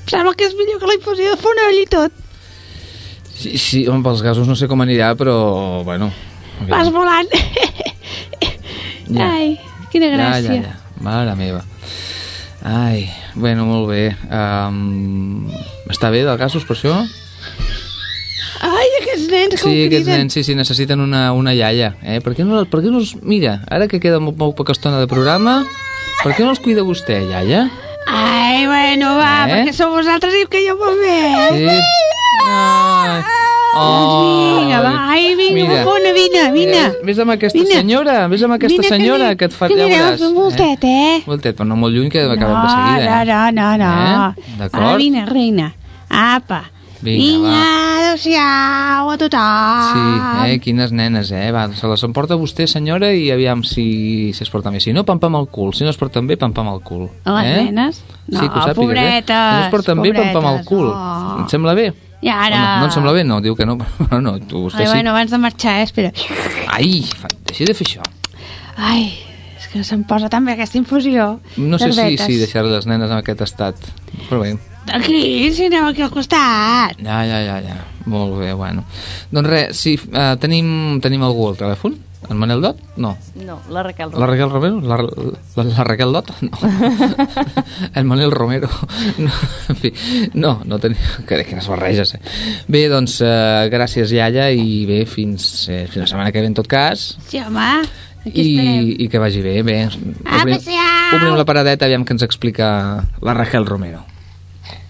N: Em sembla que és millor que la infusió de fonoll i tot.
A: Sí, sí, home, pels gasos no sé com anirà, però, bueno... aviam.
N: Vas volant.
A: Ja.
N: Ai, quina
A: Ja,
N: gràcia.
A: ja, ja. Mare meva. Ai, bueno, molt bé. Um, està bé del gasos per això?
N: Ai, aquests nens com
A: Sí, aquests
N: criden.
A: nens sí, sí, necessiten una, una iaia. Eh? Per, què no, per què no els... Mira, ara que queda molt, molt poca estona de programa, per què no els cuida vostè, iaia?
N: Ai, bueno, va,
A: Eh?
N: perquè sou vosaltres i que jo molt bé.
A: Sí. Ai. Oh,
N: Vinga, va, ai, vinga,
A: Mira.
N: bufona, vine, vine.
A: Eh, Vés amb aquesta
N: Vine.
A: senyora, vés amb aquesta
N: Vine, que
A: senyora
N: anem-
A: que et fa...
N: que
A: veuràs,
N: fer un voltet, eh?
A: Voltet, però no molt lluny, que acabem
N: no,
A: de seguida.
N: No, no, no, no.
A: Eh? D'acord.
N: Va, vine, reina. Apa.
A: Vinga,
N: Vinga,
A: va.
N: adéu-siau a tothom.
A: Sí, eh, quines nenes, eh? Va, se les emporta vostè, senyora, i aviam si, si es porten bé. Si no, pam, pam al cul. Si no es porten bé, pam, pam al cul.
N: A les
A: eh?
N: nenes? No,
A: sí, que ho sàpigues,
N: pobretes,
A: eh? Si no es porten bé, pam, pam al
N: pobretes,
A: cul.
N: oh.
A: Et sembla bé?
N: I ara...
A: O no, no et sembla bé? No, diu que no, però no, tu, vostè
N: Ai,
A: sí.
N: bueno, abans de marxar, eh, espera.
A: Ai, deixi de fer això.
N: Ai, és que se'm posa tan bé aquesta infusió.
A: No sé si, si deixar les nenes en aquest estat. Però bé,
N: Aquí, si anem aquí al costat.
A: ja, ja, ja, ja. Molt bé, bueno. Doncs res, sí, uh, tenim, tenim algú al telèfon? En Manel Dot? No.
D: No, la Raquel
A: La Raquel Romero? La, la, la Raquel Dot? No. El Manel Romero? No, en fi, no, no tenim... Crec que les barreges, eh? Bé, doncs, uh, gràcies, iaia, i bé, fins, eh, fins la setmana que ve, en tot cas.
N: Sí, home, aquí estarem.
A: I, i que vagi bé, bé. Obrim, obrim la paradeta, aviam que ens explica la Raquel Romero.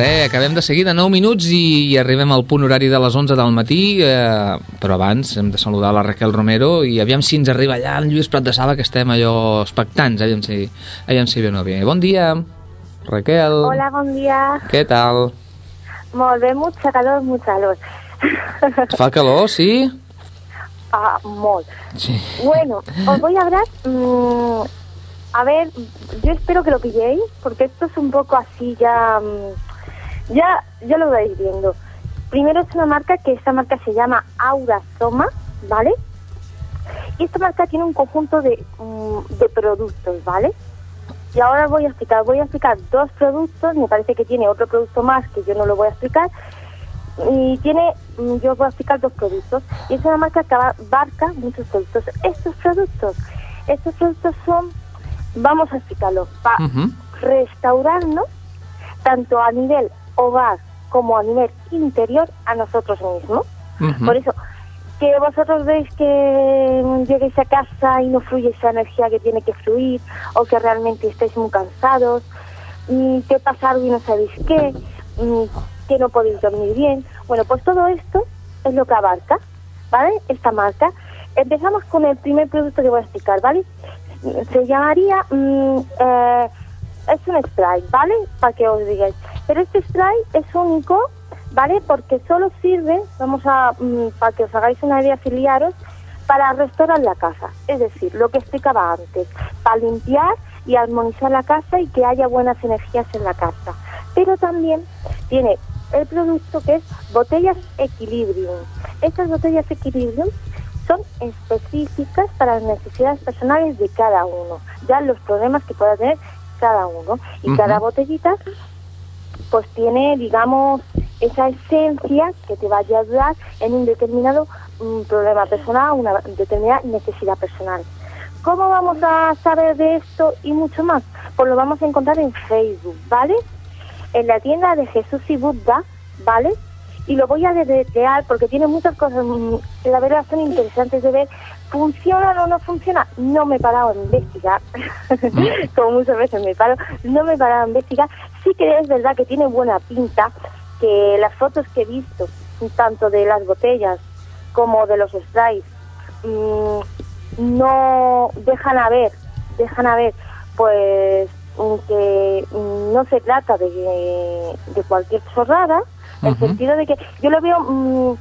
A: Re, acabem de seguir de 9 minuts i, i arribem al punt horari de les 11 del matí, eh, però abans hem de saludar la Raquel Romero i aviam si ens arriba allà en Lluís Prat de Sala, que estem allò expectants, aviam si, aviam si ve o no ve. Bon dia, Raquel.
O: Hola, buen día.
A: Què tal?
O: Molt bé, mucha calor, mucha calor.
A: Fa calor, sí?
O: ah, molt.
A: Sí.
O: Bueno, os voy a hablar. mm, a ver, yo espero que lo pilléis, porque esto es un poco así ya. mm, ya, ya lo vais viendo. Primero es una marca que esta marca se llama Aura Soma, ¿vale? Y esta marca tiene un conjunto de, mm, de productos, ¿vale? Y ahora voy a explicar, voy a explicar dos productos, me parece que tiene otro producto más que yo no lo voy a explicar, y tiene, mm, yo voy a explicar dos productos, y es una marca que abarca muchos productos. Estos productos, estos productos son, vamos a explicarlo, para
A: Ujú.
O: restaurarnos tanto a nivel hogar como a nivel interior a nosotros mismos. Por eso, que vosotros veis que lleguéis a casa y no fluye esa energía que tiene que fluir, o que realmente estáis muy cansados, mm, que pasa algo y no sabéis qué, que no podéis dormir bien. Bueno, pues todo esto es lo que abarca, ¿vale? Esta marca. Empezamos con el primer producto que voy a explicar, ¿vale? Se llamaría, mm, eh, es un spray, ¿vale? Para que os digáis. Pero este spray es único, ¿vale? Porque solo sirve, vamos a, mm, para que os hagáis una idea, afiliaros, para restaurar la casa. Es decir, lo que explicaba antes, para limpiar y armonizar la casa y que haya buenas energías en la casa. Pero también tiene el producto que es botellas Equilibrium. Estas botellas Equilibrium son específicas para las necesidades personales de cada uno, ya los problemas que pueda tener cada uno. Y cada botellita pues tiene, digamos, esa esencia que te va a ayudar en un determinado mm, problema personal, una determinada necesidad personal. ¿Cómo vamos a saber de esto y mucho más? Pues lo vamos a encontrar en Facebook, ¿vale? En la tienda de Jesús y Buda, ¿vale? Y lo voy a deletrear porque tiene muchas cosas mm, la verdad son interesantes de ver. ¿Funciona o no funciona? No me he parado a investigar, como muchas veces me paro, no me he parado a investigar. Sí que es verdad que tiene buena pinta, que las fotos que he visto, tanto de las botellas como de los sprays, mm, no dejan a ver, dejan a ver, pues que no se trata de, de cualquier chorrada, en el sentido de que yo lo veo, mm,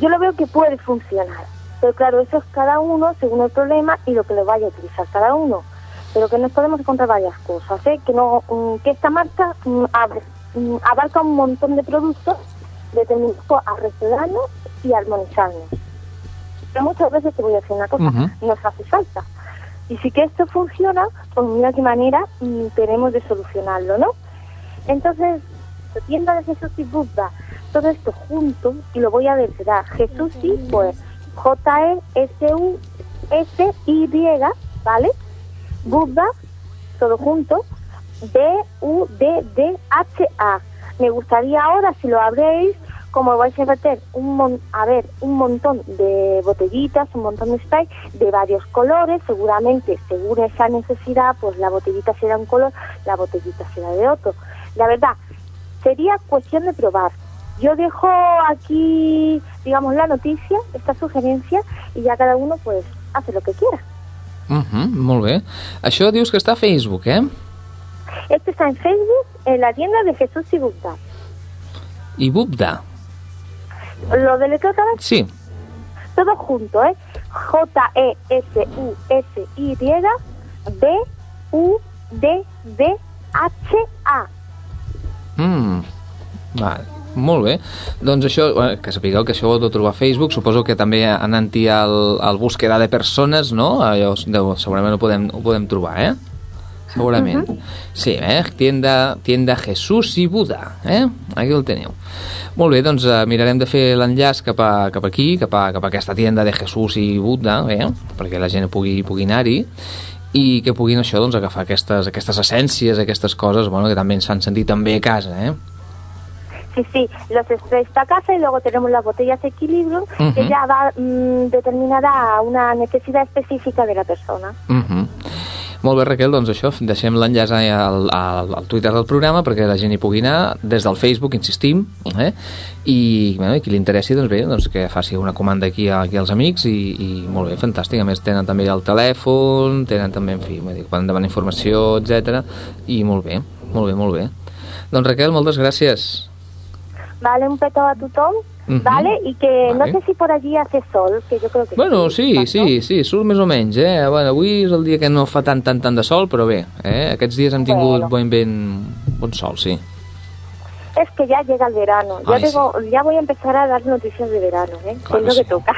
O: yo lo veo que puede funcionar, pero claro, eso es cada uno según el problema y lo que lo vaya a utilizar cada uno. Pero que nos podemos encontrar varias cosas, ¿eh? que no, mm, que esta marca mm, abre- mm, abarca un montón de productos determinados a restaurarnos y armonizarnos. Pero muchas veces te voy a decir una cosa, nos hace falta. Y si que esto funciona, pues mira qué manera mm, tenemos de solucionarlo, ¿no? Entonces, tienda de Jesús y Buda, todo esto junto, y lo voy a deletrear. Jesús y, pues, J-E-S-U-S-Y, ¿vale? Buda, todo junto, B-U-D-D-H-A. Me gustaría ahora, si lo abréis, como vais a meter un mon- a ver un montón de botellitas, un montón de spray de varios colores, seguramente según esa necesidad, pues la botellita será un color, la botellita será de otro. La verdad, sería cuestión de probar. Yo dejo aquí, digamos, la noticia, esta sugerencia, y ya cada uno pues hace lo que quiera.
A: Uh -huh, molt bé. Això dius que està a Facebook, eh?
O: Este está en Facebook, en la tienda de Jesús y Buda.
A: I Bubda.
O: Lo del otra vez,
A: Sí.
O: todo junto, ¿eh? J-E-S-U-S-Y B-U-D-D-H-A.
A: Mm. Va, molt bé. Doncs això, eh, que sapigueu que això ho heu de trobar a Facebook, suposo que també anant-hi al, al búsqueda de persones, no? Allò, deu, segurament ho podem, ho podem trobar, eh? Segurament. Sí, eh? Tienda, tienda Jesús i Buda, eh? Aquí el teniu. Molt bé, doncs eh, mirarem de fer l'enllaç cap, a, cap aquí, cap a, cap a aquesta tienda de Jesús i Buda, eh? perquè la gent pugui, pugui anar-hi i que puguin això, doncs, agafar aquestes, aquestes essències, aquestes coses, bueno, que també ens fan sentir també a casa, eh?
O: Sí, sí, los para casa y luego tenemos las botellas Equilibrium, que
A: Ujú.
O: ya va mm, determinada a una necesidad específica de la persona.
A: Uh -huh. Molt bé, Raquel, doncs això, deixem l'enllaç al, al, al Twitter del programa perquè la gent hi pugui anar, des del Facebook, insistim, eh? i bueno, i qui li interessi, doncs bé, doncs que faci una comanda aquí, aquí als amics i, i molt bé, fantàstic, a més tenen també el telèfon, tenen també, en fi, dir, poden demanar informació, etc. i molt bé, molt bé, molt bé. Doncs Raquel, moltes gràcies.
O: Vale, un petó a tu Tom,
A: Ujú.
O: ¿vale? Y que
A: Vale.
O: no sé si por allí hace sol, que yo creo que
A: Bueno,
O: sí.
A: sí, sí, sí, surt més o menys, eh? Bueno, avui és el dia que no fa tant, tant, tant de sol, però bé, eh? Aquests dies hem tingut
O: Bueno.
A: bon, ben, bon sol, sí.
O: Es que ya llega el verano. Ya,
A: Ay,
O: tengo, ya voy a empezar a dar noticias de verano, ¿eh? que es lo que toca.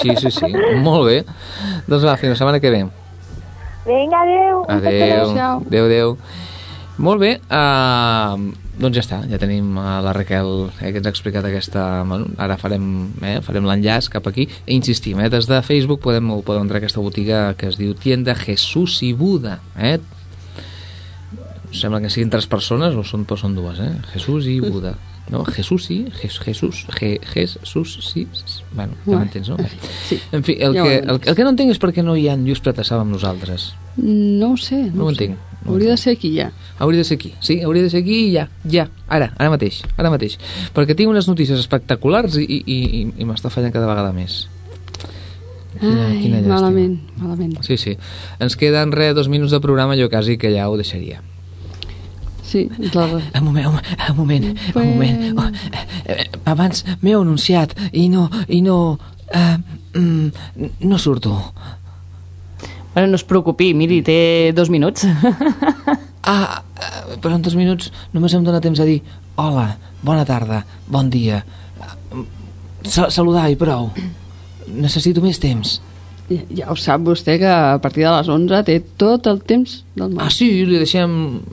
A: Sí, sí, sí, molt bé. Doncs va, fins la setmana que ve.
O: Venga, adeu.
A: Adeu, adeu, adeu. Molt bé, uh, doncs ja està, ja tenim a la Raquel eh, que ens ha explicat aquesta... Bueno, ara farem, eh, farem l'enllaç cap aquí i insistim, eh, des de Facebook podem, podem entrar a aquesta botiga que es diu Tienda Jesús i Buda, eh? sembla que siguin tres persones o són, però són dues, eh? Jesús i Buda. No, Jesús sí, Jes, Jesús, Je, Jesús sí, bueno, ja m'entens, no?
C: Sí.
A: En fi, el,
C: Ja
A: que,
C: entenc.
A: el, el que no entenc és per què no hi ha Lluís Pratassa amb nosaltres.
C: No ho sé.
A: No ho
C: ho sé.
A: No
C: Hauria de ser aquí ja.
A: Hauria de ser aquí, sí, hauria de ser aquí i ja, ja, ara, ara mateix, ara mateix. Perquè tinc unes notícies espectaculars i, i, i, i m'està fallant cada vegada més. Quina-
C: Ai,
A: quina llàstima.
C: malament, malament.
A: Sí, sí. Ens queden res, dos minuts de programa, jo quasi que ja ho deixaria.
C: Sí, la...
A: Un moment, un, moment, un moment. Oh, eh, abans m'heu anunciat i no, i no, eh, mm, no surto.
D: Bueno, no es preocupi, miri, té dos minuts.
A: Ah, eh, però en dos minuts només em dóna temps a dir hola, bona tarda, bon dia, Sa saludar i prou. Necessito més temps.
C: Ja, ja ho sap vostè que a partir de les 11 té tot el temps del món.
A: Ah, sí, li deixem,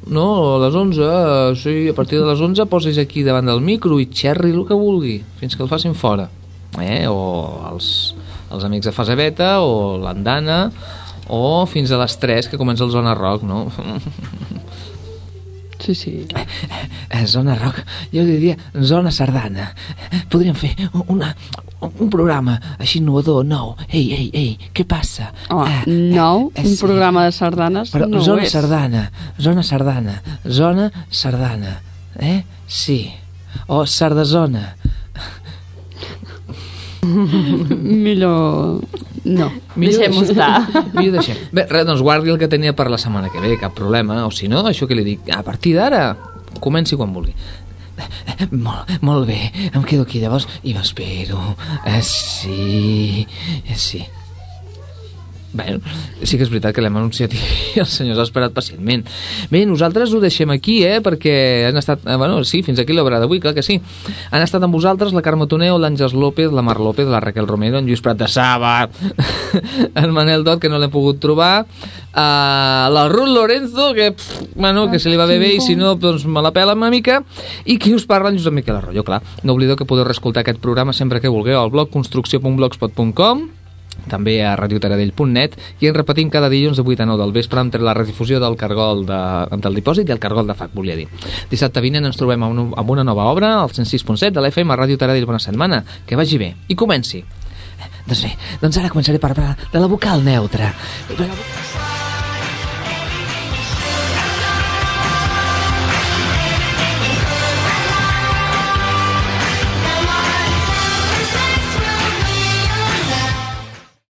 A: no, a les 11, eh, sí, a partir de les 11 posis aquí davant del micro i xerri el que vulgui, fins que el facin fora. Eh? O els, els amics de Fase Beta, o l'Andana, o fins a les 3, que comença el Zona Rock, no?
C: Sí, sí.
A: Eh, Zona Rock, jo diria Zona Sardana. Podríem fer una, un programa així innovador, nou. Ei, ei, ei, què passa?
C: Home, nou,
A: eh,
C: un
A: sí.
C: programa de sardanes
A: Però
C: no
A: zona
C: és.
A: sardana, zona sardana, zona sardana, eh? Sí. O sardazona.
C: Millor... No.
D: Deixem-ho estar.
A: Millor deixem. Bé, res, doncs guardi el que tenia per la setmana que ve, cap problema. O si no, això que li dic, a partir d'ara, comenci quan vulgui. Molt, molt bé, em quedo aquí llavors i m'espero. Eh, sí, eh, sí. Bé, sí que és veritat que l'hem anunciat i el senyor s'ha esperat pacientment. Bé, nosaltres ho deixem aquí, eh, perquè han estat... Eh, bueno, sí, fins aquí l'obra d'avui, clar que sí. Han estat amb vosaltres la Carme Toneo, l'Àngels López, la Mar López, la Raquel Romero, en Lluís Prat de Saba, en Manel Dot, que no l'hem pogut trobar, uh, la Ruth Lorenzo, que, pff, bueno, que se li va bé bé i si no, doncs me la pela una mica, i qui us parla, en Josep Miquel Arroyo, clar. No oblideu que podeu reescoltar aquest programa sempre que vulgueu al blog construcció.blogspot.com també a radiotaradell.net i en repetim cada dilluns de 8 a 9 del vespre entre la redifusió del cargol de, del dipòsit i el cargol de FAC, volia dir. Dissabte vinent ens trobem amb, un, amb una nova obra, al 106.7 de l'FM a Ràdio Taradell. Bona setmana, que vagi bé. I comenci. Doncs bé, doncs ara començaré a parlar de la vocal neutra. La vocal...